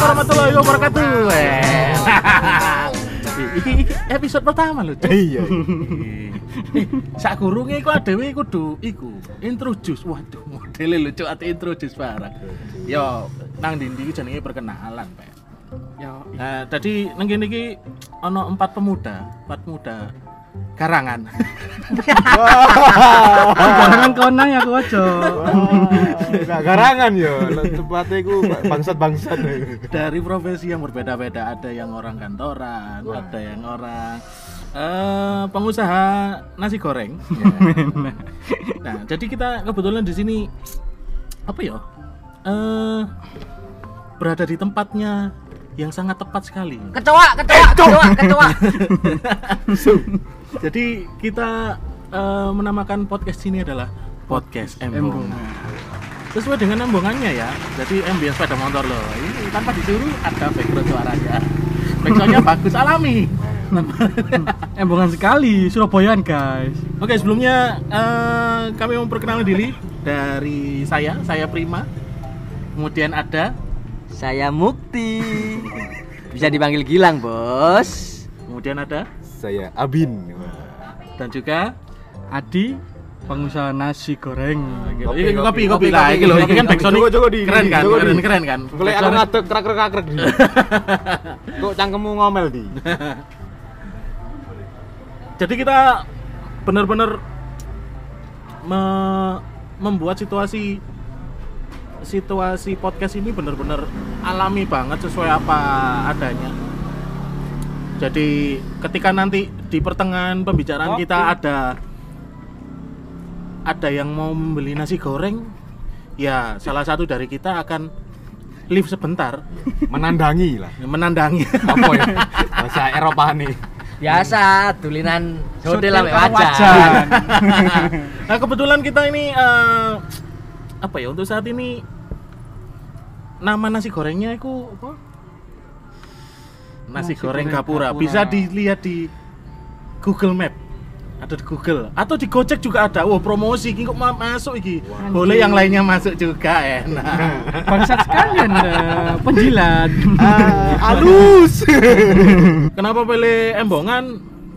warahmatullahi wabarakatuh. Iki, episode pertama lho. Iya. Eh, Sak gurunge iku adewe kudu iku introduce. Waduh, modele lho Cuk ate introduce barang. Yo nang ndi-ndi iki jenenge perkenalan, Pak. Ya, Nah, tadi nang kene iki ana empat pemuda, empat pemuda karangan. jangan konang ya aku aja. Enggak garangan ya, tepatnya iku bangsat-bangsat. dari profesi yang berbeda-beda ada yang orang kantoran Wah. ada yang orang eh pengusaha nasi goreng nah jadi kita kebetulan di sini apa ya eh berada di tempatnya yang sangat tepat sekali Kecoa, kecoa, kecoa, kecoa. jadi kita eh, menamakan podcast ini adalah podcast embongan sesuai dengan embongannya ya jadi ambience sepeda motor loh ini tanpa disuruh ada background suaranya backgroundnya bagus alami Embongan sekali, Surabayaan guys. oke sebelumnya eh, kami memperkenalkan diri dari saya saya Prima kemudian ada Saya Mukti. Bisa dipanggil Gilang, Bos. kemudian ada Saya Abin. Dan juga Adi, pengusaha nasi goreng. Ini kopi, kopi, kopi, lah, kopi, ini loh, ini kopi, kan kopi. backsound di- keren kan, keren, keren kan. Boleh aku Backsound- ngaduk kraker-kraker di. Kok cangkemmu ngomel di? Jadi kita benar-benar me- membuat situasi situasi podcast ini benar-benar alami banget sesuai apa adanya. Jadi ketika nanti di pertengahan pembicaraan kita ada ada yang mau membeli nasi goreng, ya salah satu dari kita akan live sebentar Menandangi lah. menandangi. Apa ya? Bahasa Eropa nih. Biasa, tulinan hotel wajan. wajan. nah kebetulan kita ini eh, apa ya untuk saat ini nama nasi gorengnya itu apa? Nasi, Nasi goreng, goreng Gapura. Gapura. Bisa dilihat di Google Map. Ada di Google atau di Gojek juga ada. Wah, promosi iki kok ma- masuk iki. Boleh yang lainnya masuk juga enak. Bangsat sekalian eh, penjilat. Halus. Kenapa pilih embongan?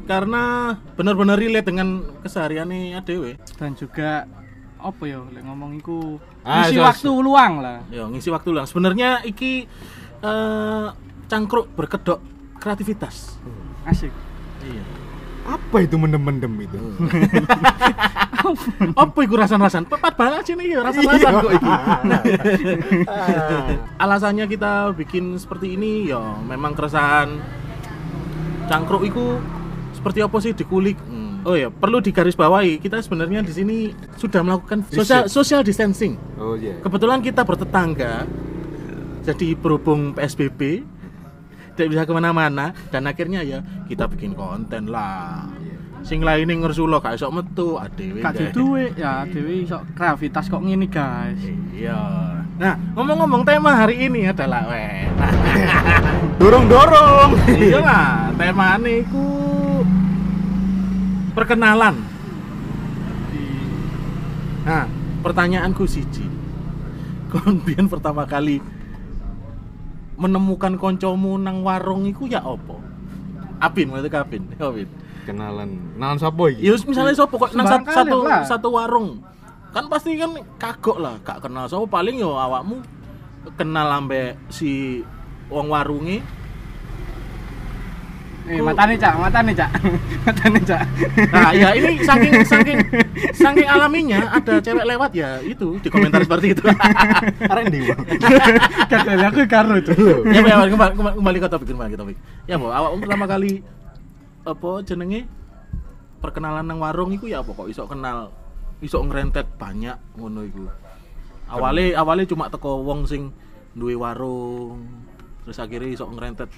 Karena benar-benar relate dengan keseharian nih ADW. Dan juga apa ya lek ngomong iku Ah, isi so- waktu luang lah. Ya, ngisi waktu lang. Sebenarnya iki eh, cangkruk berkedok kreativitas. Asik. Iya. Apa itu mendem-mendem itu? Apa iku rasan-rasan? Tepat banget sih nih ya rasan-rasan kok iki. Alasannya kita bikin seperti ini ya memang keresahan cangkruk itu seperti apa sih dikulik. Hmm. Oh ya, perlu digarisbawahi kita sebenarnya di sini sudah melakukan social social distancing. Oh iya. Kebetulan kita bertetangga, jadi berhubung PSBB tidak bisa ke mana-mana dan akhirnya ya kita bikin konten lah. Sing lainnya ngersulo gak iso metu, adewe. Gak deh. duwe ya, dewe iso kreativitas kok ngene guys. Iya. Nah, ngomong-ngomong tema hari ini adalah weh. Dorong-dorong. iya lah, tema ini ku perkenalan. Nah, pertanyaanku siji. Kon pertama kali menemukan koncomu nang warung iku ya opo? Apin, maksudnya kapin. Apin. Kenalan. Kenalan sapa iki? Ya misalnya sopo kok nang satu, satu, satu warung. Kan pasti kan kagok lah, gak kenal sopo paling yo awakmu kenal ambek si wong warunge. Eh, matane cak, matane cak. matane cak. Nah, ya ini saking saking saking alaminya ada cewek lewat ya itu di komentar seperti itu. Arek ndi, Bang? Kadang aku karo itu. ya, ya kembali, kembali, kembali ke topik, kembali ke topik. Ya, Mbak, awakmu pertama kali apa jenenge perkenalan nang warung iku ya apa kok iso kenal iso ngrentet banyak ngono iku. Awale awale cuma teko wong sing duwe warung. Terus akhirnya iso ngrentet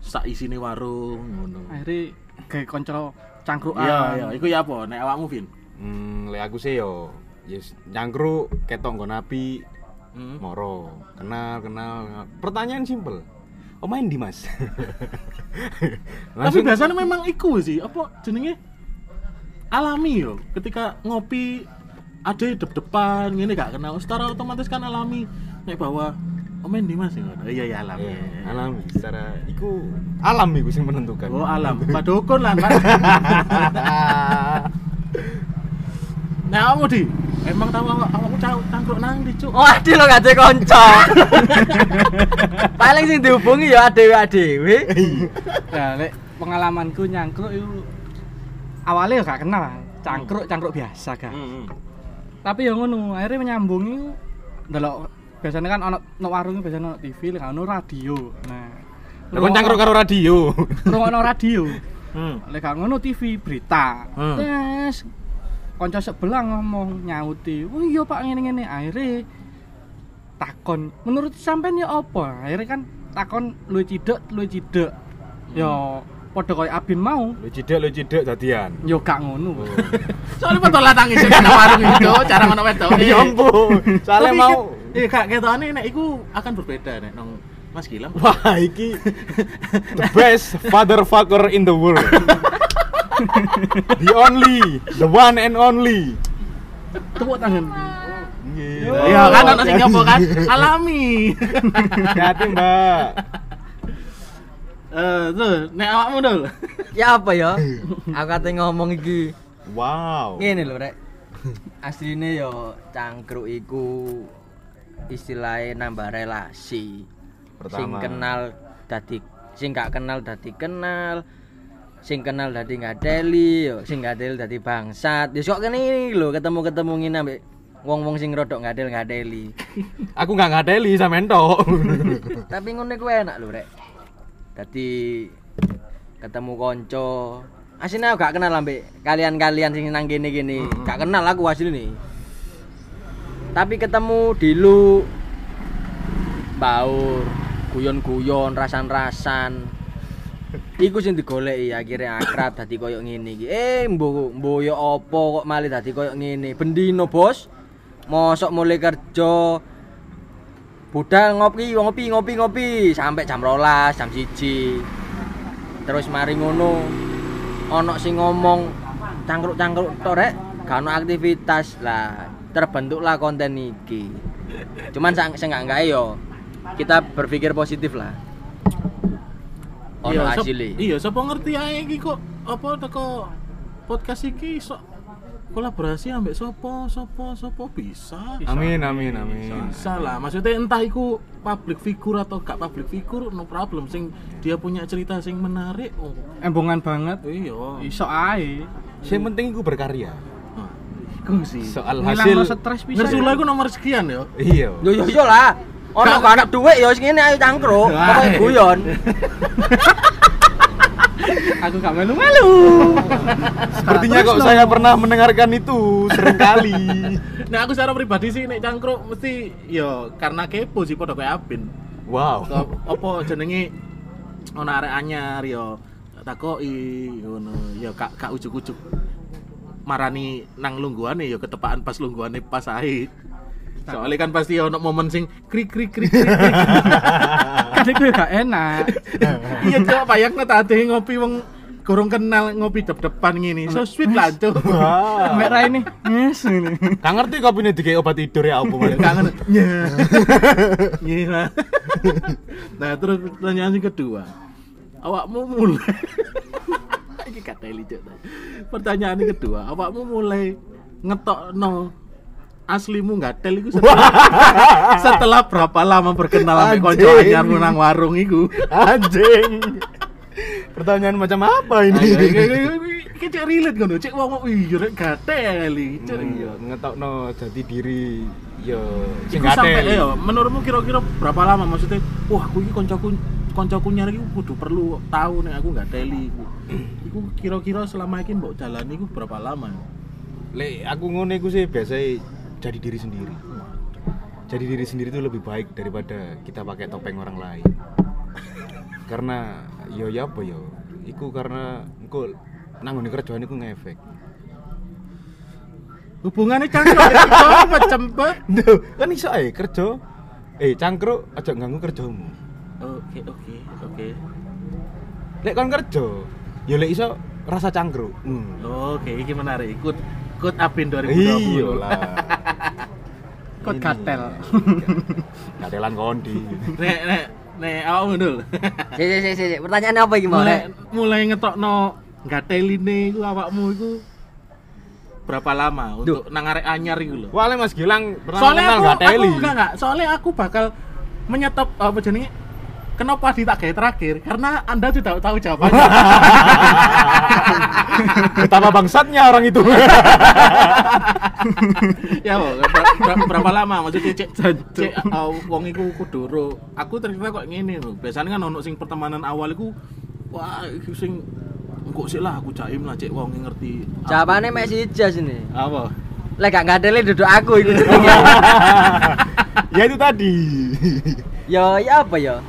sak isine warung ngono. Akhirnya kayak konco cangkrukan. Iya, iya, iku ya apa nek awakmu Vin? Hmm, lek aku sih yo yes nyangkruk ketok nggon api Hmm. moro kenal kenal pertanyaan simpel oh main di mas Tapi biasanya memang iku sih, apa jenenge? Alami yo. Ketika ngopi ada dep depan gini gak kenal, secara otomatis kan alami nek bahwa Oh main di Mas ya? Iya ya alam. Iya, Iya, iya. alami secara iku alam iku sing menentukan. Oh alam. Pak Dukun lah kan. Nah, kamu di emang tahu awak awakmu cang- cangkruk nang di cuk. Oh, adi lo gak ada konco. Paling sing dihubungi ya adewe-adewe. Ya, lek pengalamanku nyangkruk itu awalnya ya gak kenal, cangkruk cangkruk biasa kan. Hmm. Tapi ya ngono, akhirnya menyambungi ndelok biasanya kan ono ono warung biasanya ono TV, lek ono radio. Nah, Lah kon cangkruk karo radio. ono radio. Hmm. Lek gak ngono TV berita. Hmm. Tes kanca sebelah ngomong nyauti. Oh iya Pak ngene-ngene. Akhirnya takon, menurut sampean ya apa? Akhirnya kan takon lu cidek, lu cidek. Ya padha koyo Abin mau. Lu cidek lu cidek dadian. Yo gak ngono. Soalnya betul lah tangi sing nang warung itu, cara ngono wedok. Ya ampun. Tapi mau Iya kak, ketone nek iku akan berbeda nek nang Mas Gilang. Wah, iki the best father fucker in the world. the only, the one and only. Tepuk tangan. Iya kan ono sing nyoba kan alami. Hati Mbak. Eh, tuh, nek awakmu dul. Ya apa ya? Aku kate ngomong iki. Wow. Ngene lho, Rek. Asline yo cangkruk iku istilahnya nambah relasi. Sing Pertama. kenal dadi sing gak kenal dadi kenal. Sing kenal dadi ngadeli, yo sing ngadeli dadi bangsat. Ya kok kene iki lho ketemu-ketemu ngene ambek wong-wong sing rodok ngadel-ngadeli. Aku nggak ngadeli sampean tok. Tapi ngono ku enak lho, Rek. Dadi ketemu konco. Asline aku gak kenal ambek kalian-kalian sing nang kene-kene. Gak kenal aku asline. Tapi ketemu dilu baur, guyon-guyon, rasan-rasan. Iku sing digoleki akhirnya akrab dadi koyo ngene iki. Eh, mbo mbo yo apa kok malih dadi koyo ngene. Bendino, Bos. Mosok mulai kerja budal ngopi ngopi ngopi ngopi sampai jam rolas jam siji terus mari ngono ono sing ngomong cangkruk cangkruk tok rek gak aktivitas lah terbentuklah konten iki cuman sang sing enggak yo kita berpikir positif lah ono sop- hasilnya Iya, sapa ngerti ae iki kok apa teko podcast iki sok kolaborasi ambek sopo sopo sopo bisa. Amin amin amin. Bisa lah, maksudnya entah iku public figure atau gak public figure no problem sing dia punya cerita sing menarik. Oh, Embongan banget. iya. Iso ae. Yang penting iku berkarya. Iku sih. Soal hasil. stres bisa. Ngersula iku nomor sekian ya. Iya. yo yo yo lah ono gak anak duit yo sing ngene ayo cangkruk Wah. pokoke guyon Aku gak malu-malu. Sepertinya kok saya pernah mendengarkan itu sering kali. Nah aku secara pribadi sih nek cangkruk mesti yo karena kepo sih padha kayak Abin. Wow. Apa- apa jenenge ono arek anyar yo takoki ngono yo kak kak ujuk-ujuk marani nang lungguhane yo ketepaan pas lungguhane pas ae. Soalnya kan pasti ono momen sing krik krik krik. Kadek gue gak enak. Iya coba bayangno tadi ngopi wong kurang kenal ngopi dep-depan ngini. So sweet lah tuh. Rai ini. Yes ini. Gak ngerti kopi ini dikei obat tidur ya apa Mas? kangen nya gila nah terus pertanyaan yang kedua awakmu mulai ini kata Cuk. pertanyaan yang kedua awakmu mulai ngetok no aslimu nggak tel iku setelah, setelah berapa lama berkenal sampai konco anyar nang warung iku Anjing. Pertanyaan macam apa ini? Iki cek relate ngono, cek wong iya rek gatel iki. Cek Iya, ngetokno jadi diri yo sing Iku sampai gatel. ya, menurutmu kira-kira berapa lama maksudnya? Wah, aku iki koncoku koncoku nyari iku kudu perlu tahu nek aku nggak teli iku. Iku kira-kira selama iki mbok jalani iku berapa lama? Lek aku ngono iku sih biasa jadi diri sendiri. Jadi diri sendiri itu lebih baik daripada kita pakai topeng orang lain. karena yo ya apa yo, iku karena engko nang kerjaan iku ngefek. Hubungannya cangkruk coba cempet. Duh, kan iso ae kerja. Eh, cangkruk aja ganggu kerjamu. Oke, oke, oke. Lek kon kerja, yo lek iso rasa cangkruk. Hmm. Oke, iki menarik. Ikut ikut Apin 2020. Iya lah. Kod gatel. Gatelan kondi. nek nek nek awakmu dul Si si si si, pertanyaannya apa iki mau? mulai mulai ngetokno gateline iku awakmu iku berapa lama untuk nang arek anyar iku lho Wale Mas Gilang pernah soalnya kenal aku, Gateli. aku enggak enggak soalnya aku bakal menyetop apa jenenge kenapa di tak gawe terakhir karena anda tidak tahu jawabannya Betapa bangsatnya orang itu. ya ber- ber- berapa lama maksudnya cek cek uh, wong iku kuduro aku ternyata kok ngene lho biasanya kan ono sing pertemanan awal iku wah sing engko sih lah aku jaim lah cek wong ngerti Jawabannya mek siji sini. apa Lek gak ngadeli duduk aku iku. ya itu tadi. ya ya apa ya?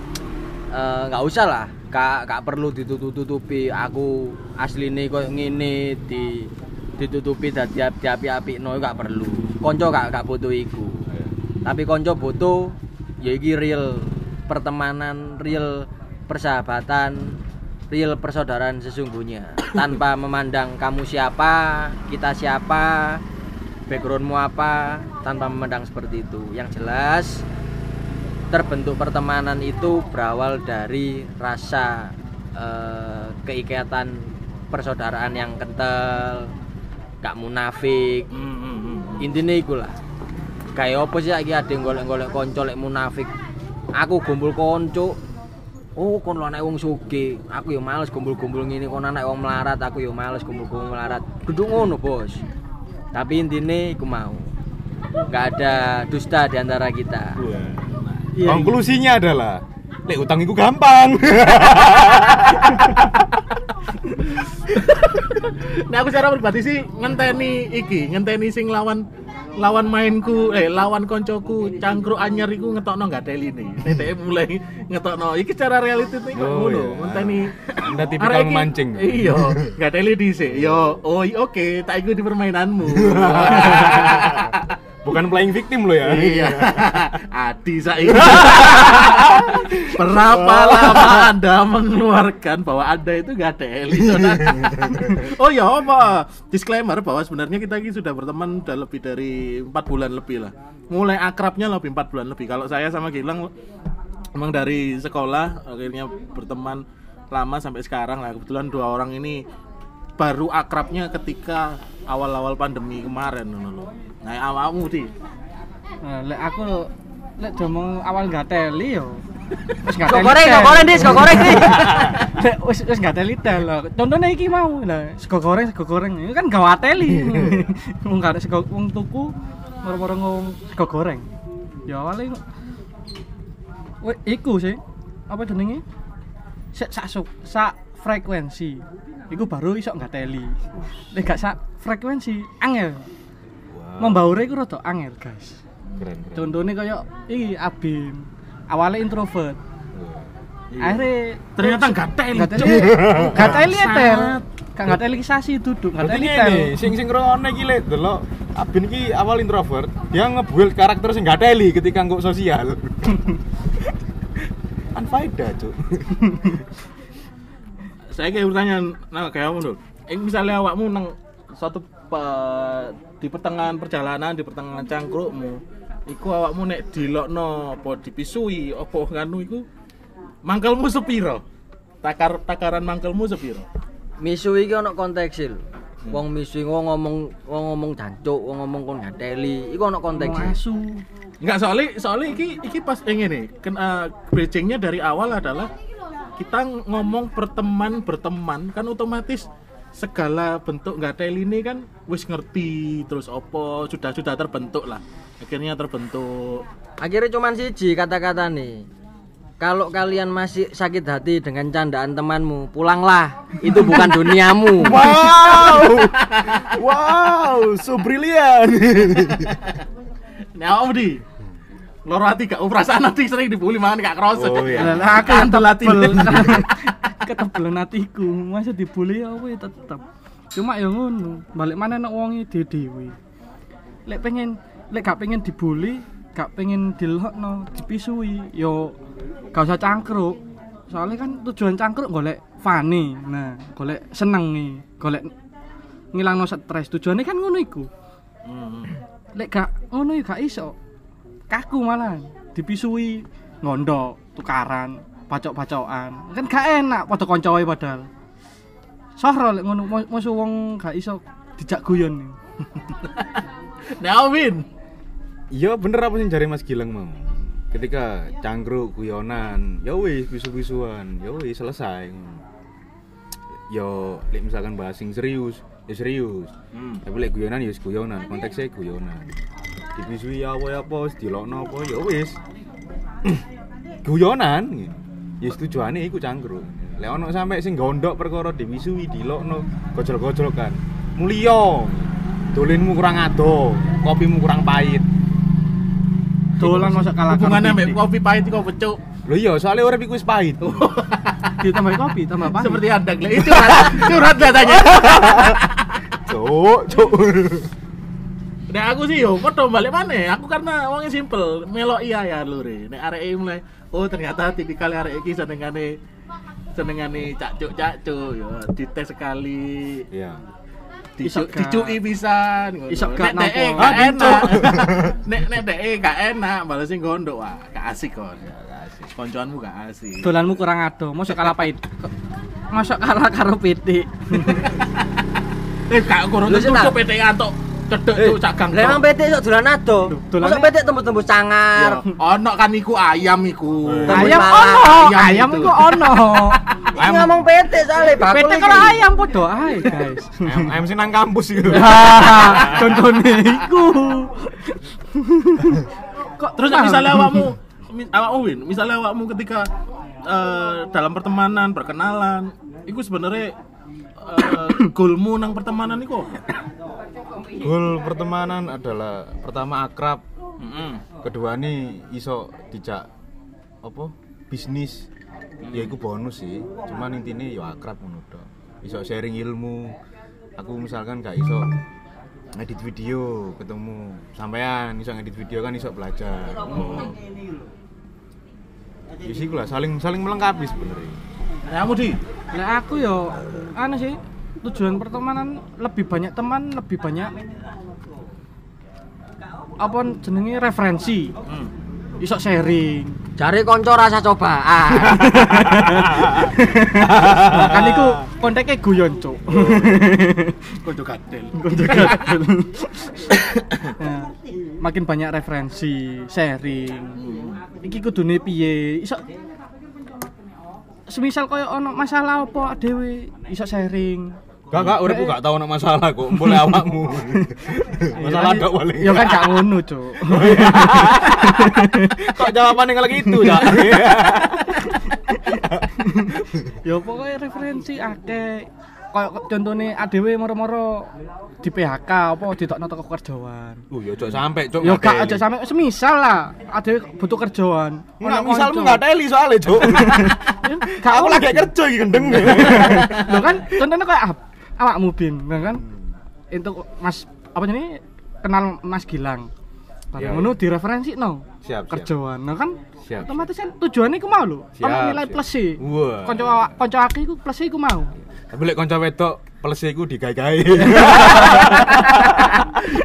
Eh nggak usah lah. Gak gak perlu ditutup-tutupi aku asline koyo ngene di ditutupi dadi api-api no gak perlu. Konco gak gak butuh iku. Tapi konco butuh ya iki real pertemanan, real persahabatan, real persaudaraan sesungguhnya tanpa memandang kamu siapa, kita siapa, backgroundmu apa, tanpa memandang seperti itu. Yang jelas terbentuk pertemanan itu berawal dari rasa eh, keikatan persaudaraan yang kental, gak munafik. hmm, hmm, hmm. Intinya iku lah. Kayak apa sih lagi ada yang golek-golek konco lek munafik. Aku kumpul konco. Oh, kon lo anak wong. Aku ya males kumpul-kumpul ngene kon anak wong melarat, aku ya males kumpul-kumpul melarat. Kudu ngono, Bos. Tapi intinya iku mau. Gak ada dusta di antara kita. Iya, Konklusinya adalah lek utang itu gampang. Nah aku secara pribadi sih ngenteni iki, ngenteni sing lawan lawan mainku, eh lawan koncoku cangkruk anyar iku ngetokno gak teli nih. Netek mulai ngetokno. Iki cara realistis iki Oh, ngono, iya. ngenteni Anda tipikal memancing. Iya, gak teli dhisik. Yo, oh oke, tak ikut di permainanmu. Bukan playing victim lo ya. iya. Adi saiki. Berapa lama Anda mengeluarkan bahwa Anda itu gak teli, saudara? oh ya apa? Disclaimer bahwa sebenarnya kita ini sudah berteman sudah lebih dari empat bulan lebih lah. Mulai akrabnya lebih empat bulan lebih. Kalau saya sama Gilang emang dari sekolah akhirnya berteman lama sampai sekarang lah. Kebetulan dua orang ini baru akrabnya ketika awal-awal pandemi kemarin ngono lho. Nah, awakmu di Nah, lek aku lek domong awal gak teli yo. Wis gak teli. goreng, goreng, Dis, goreng, Dis. Lek wis wis gak teli tel lho. Contohnya iki mau lah, sego goreng, sego goreng. Ini kan gak teli. Wong gak ada sego wong tuku moro-moro ngomong sego goreng. Ya awalnya Wih, iku sih. Apa jenenge? Sak sak frekuensi. Iku baru iso nggak teli. Lek gak sak frekuensi, angel. Membaure iku rada angel, guys. Keren, keren. Contohnya kayak iki Abim. Awalnya introvert. Iya. Akhirnya ternyata gak teli. Gak teli. Ya, Tel. Gak gak teli sasi duduk, gak Berarti teli tel. sing sing ngrungokne iki lek delok Abin iki awal introvert, dia nge-build karakter sing gak teli ketika nggak sosial. Anfaida, Cuk. Saya kayak bertanya nah kayak kamu dulu. Eh misalnya awakmu nang suatu pe- di pertengahan perjalanan, di pertengahan cangkrukmu, iku awakmu nek dilokno apa dipisui apa nganu iku mangkelmu sepiro? Takar takaran mangkelmu sepiro? Misu iki ana konteks lho. Wong misu wong ngomong wong ngomong jancuk, wong ngomong kon ngateli, iku ana konteks. Asu. Enggak soalnya soalnya iki iki pas yang ini kan eh, bridgingnya dari awal adalah kita ngomong berteman berteman kan otomatis segala bentuk nggak teli ini kan wis ngerti terus opo sudah sudah terbentuk lah akhirnya terbentuk Akhirnya cuman siji kata-kata nih. Kalau kalian masih sakit hati dengan candaan temanmu, pulanglah. Itu bukan duniamu. Wow. wow, so brilliant. nah om di loro hati gak perasaan hati sering dibully mangan gak kerasa Oh, iya. Lah aku Kandel hati. ketebel. Ketebelan hatiku, masa dibully ya we tetep. Cuma ya ngono, balik mana nek wonge dhewe. Lek pengen lek gak pengen dibully, gak pengen dilokno, dipisui, yo gak usah cangkruk. Soalnya kan tujuan cangkruk golek fani. Nah, golek seneng nih, golek ngilangno stres. Tujuannya kan ngono iku. Hmm. Lek gak ngono ya gak iso. Kaku malah. dipisui ngondok tukaran pacok-pacokan. Kan gak enak padha kanca wae padahal. Sohro lek ngono mu- musuh wong gak iso dijak guyon. Win. Iya bener apa sih cari Mas Gilang mau ketika cangkruk guyonan ya wis bisu-bisuan. Ya wis selesai. Yo lek misalkan bahas sing serius ya serius. Hmm. tapi lek guyonan ya guyonan. Konteksnya guyonan dibisui ya apa ya apa? Wis dilokno apa? Ya wis. Guyonan. Ya tujuane iku cangkruk. Lek ono sampe sing gondok perkara dibisui dilokno gojol-gojol kan mulia dolenmu kurang ado kopimu kurang pahit. Dolan masa kalah Hubungannya mbak kopi pahit kok pecuk. Lho iya, soalnya urip iku wis pahit. ditambah kopi tambah pahit. Seperti anda itu curhat katanya. Cuk, cuk. Nek aku sih yo padha balik mana? Aku karena wongnya simple, melok iya ya lure. Nek areke mulai oh ternyata tipikal arek iki senengane senengane cacuk-cacuk yo dites sekali. Iya. Iso Dicu, gak- dicuki pisan ngono. iso gak nek nampa. gak Ah, enak. nek nek deke gak enak, malah sing gondok wah, gak asik kon. Koncoanmu gak asik. dolanmu kurang ado masa kalah pahit masa kalah karo PT Eh gak kurang cuk PT antuk cedek cuk cak gang. Lah emang PT sok dolan ado. Mosok PT tembus-tembus cangar. Ono kan iku ayam iku. Tembus ayam ono Ayam ayam iku ono Iki ngomong PT soalnya bakul PT iki. kalau ayam podo ae guys Ayam, ayam sih nang kampus itu. Hahaha, contohnya iku kok Terus misalnya awakmu awakmu Win, misalnya awakmu ketika eh, dalam pertemanan, perkenalan, itu sebenarnya eh, goalmu nang pertemanan iku? Goal pertemanan adalah pertama akrab, Heeh. kedua nih iso dijak apa? Bisnis. Ya iku bonus sih. Cuman intinya ya akrab tok. Iso sharing ilmu. Aku misalkan gak iso ngedit video ketemu sampean iso ngedit video kan iso belajar. Ya sih lah saling saling melengkapi sebenarnya. Nah, kamu di Nah aku yo anu sih tujuan pertemanan lebih banyak teman lebih banyak apa jenenge referensi Hmm. iso sharing Cari konco rasa cobaan. nah, kan iku konteknya guyon cuk Kodo gadel. Konco gadel. Nah, makin banyak referensi sharing iki kudune piye iso semisal koyo ono masalah apa dhewe iso sharing Gak gak uripku gak tau ono masalah kok, boleh awakmu. masalah gak boleh. ya kan gak ngono cuk Kok jawabannya kalau gitu, ya? ya pokoknya referensi akeh kayak contohnya ADW moro-moro di PHK apa ditokno teko kerjaan Uh, ya cok sampai cok. ya gak aja sampe semisal lah ADW butuh kerjaan Nggak, Ono misalmu konco. nggak teli soalnya cok. Ya, gak Aku lagi kerja iki gendeng. Lho kan contohnya kayak awakmu bin ya kan itu Mas apa ini kenal Mas Gilang Ya, Bareng ngono direferensi no Siap, siap. kerjaan nah kan Siap. otomatis kan tujuannya iku mau lho Siap, ono nilai siap. plus sih Wah. konco awak- konco aku iku plus iku mau Tapi lek kanca wedok plus iku digawe-gawe.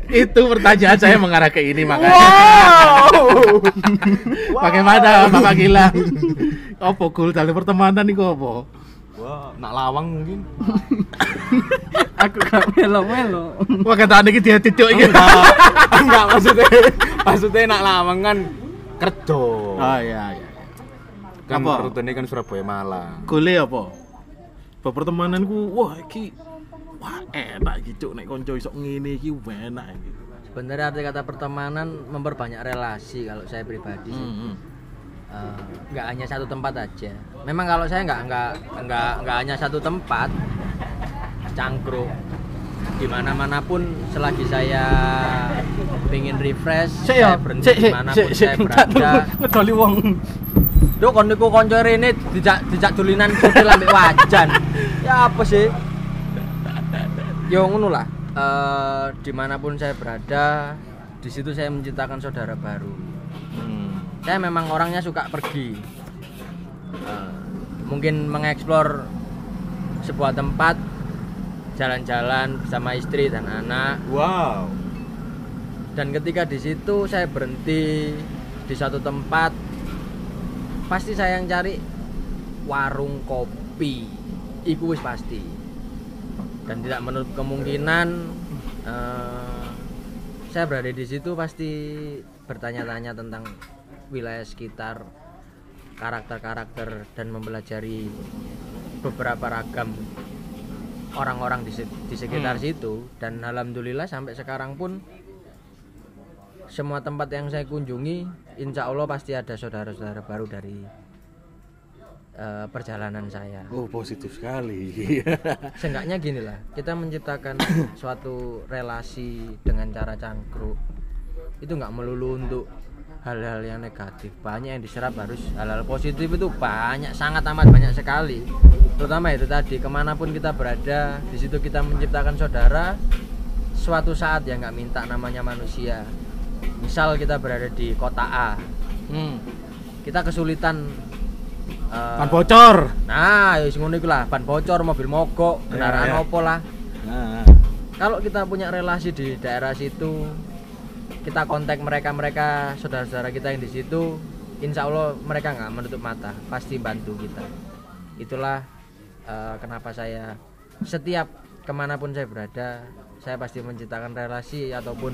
Itu pertanyaan saya mengarah ke ini makanya. Wow. Bagaimana Bapak Gilang? Apa goal dalam pertemanan iku apa? Wah, nak lawang mungkin. aku gak melo-melo Wah kata iki dia titik iki. Enggak, enggak maksudnya. Maksudnya nak lawang kan kerja. Oh iya iya. Kan Apa? rutenya kan Surabaya Malang. Gole apa? Pertemananku wah iki wah enak iki cuk nek kanca iso ngene iki enak iki. Sebenarnya arti kata pertemanan memperbanyak relasi kalau saya pribadi. Hmm. Eh, nggak hanya satu tempat aja. Memang kalau saya nggak nggak nggak nggak hanya satu tempat, cangkruk di mana mana pun selagi saya pengen refresh, Sik saya ya, berhenti di mana pun sik sik saya berada. ngedoli wong. Duh kon niku kanca rene dijak dijak dolinan kutil ambek wajan. Ya apa sih? Yo ngono lah. Eh di mana pun saya berada, di situ saya menciptakan saudara baru. Saya memang orangnya suka pergi. Eh, mungkin mengeksplor sebuah tempat, jalan-jalan bersama istri dan anak. Wow. Dan ketika di situ saya berhenti di satu tempat pasti saya yang cari warung kopi iku wis pasti dan tidak menutup kemungkinan eh, saya berada di situ pasti bertanya-tanya tentang wilayah sekitar karakter-karakter dan mempelajari beberapa ragam orang-orang di, di sekitar situ. Dan alhamdulillah sampai sekarang pun semua tempat yang saya kunjungi insya Allah pasti ada saudara-saudara baru dari eh, perjalanan saya. Oh, positif sekali. Seenggaknya gini lah, kita menciptakan suatu relasi dengan cara cangkruk. Itu nggak melulu untuk hal-hal yang negatif. Banyak yang diserap harus hal-hal positif itu banyak, sangat amat banyak sekali. Terutama itu tadi, ke mana pun kita berada, di situ kita menciptakan saudara. Suatu saat ya nggak minta namanya manusia. Misal kita berada di kota A, hmm. kita kesulitan eh, Kan bocor. Nah, ya ngono lah, ban bocor, mobil mogok, kendaraan Ya, ya. opo lah. Nah, Kalau kita punya relasi di daerah situ, kita kontak mereka-mereka saudara-saudara kita yang di situ, insya Allah mereka nggak menutup mata, pasti bantu kita. Itulah eh, kenapa saya setiap ke mana pun saya berada, saya pasti menciptakan relasi ataupun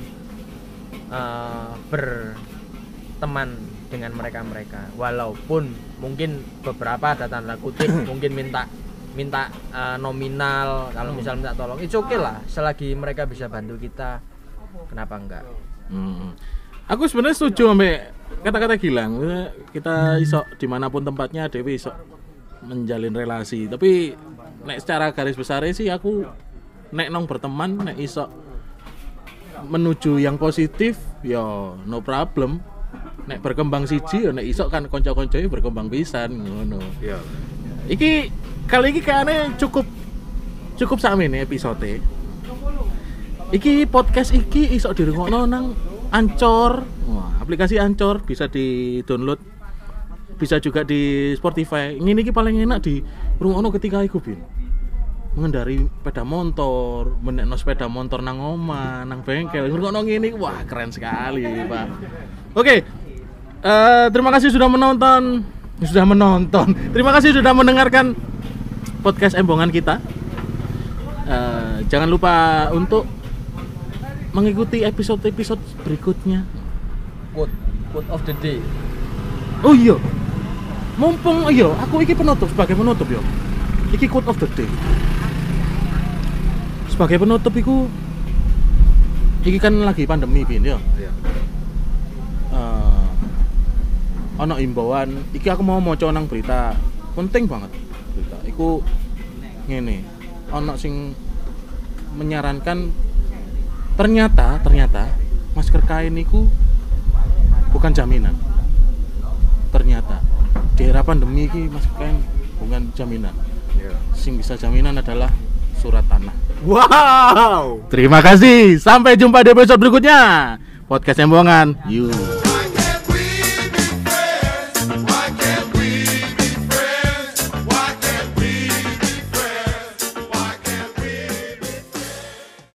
eh, berteman dengan mereka-mereka. Walaupun mungkin beberapa ada tanda kutip mungkin minta minta eh, nominal kalau misal minta tolong itu oke lah selagi mereka bisa bantu kita kenapa enggak Hmm. Aku sebenarnya setuju sampai kata-kata Gilang. Kita iso di mana pun tempatnya Dewi iso menjalin relasi. Tapi nek secara garis besarnya sih aku nek nong berteman nek iso menuju yang positif ya no problem. Nek berkembang siji ya nek iso kan konco-konconya berkembang pisan ngono. Iya. Iki kali ini kayaknya cukup cukup sama ini episode. Iki podcast iki iso dirungokno nang Ancor. Wah, aplikasi Ancor bisa di-download. Bisa juga di Spotify. Ini iki paling enak di rungokno ketika iku bin. Mengendari sepeda motor, menekno sepeda motor nang oma, nang bengkel. Ngrungokno ngene iki, wah keren sekali, Pak. Oke. eh, terima kasih sudah menonton. Sudah menonton. Terima kasih sudah mendengarkan podcast embongan kita. Eh, jangan lupa untuk mengikuti episode-episode berikutnya. quote quote of the day Oh iya. Mumpung iya, aku iki penutup sebagai penutup yo. Iki quote of the day. Sebagai penutup iku iki kan lagi pandemi bin yo. Iya. Ono imbauan iki aku mau maca nang berita penting banget berita iku ngene ono sing menyarankan ternyata ternyata masker kain iku bukan jaminan. Ternyata di era pandemi ini masker kain bukan jaminan. Iya. sing bisa jaminan adalah surat tanah. Wow. terima kasih. Sampai jumpa di episode berikutnya. Podcast embongan you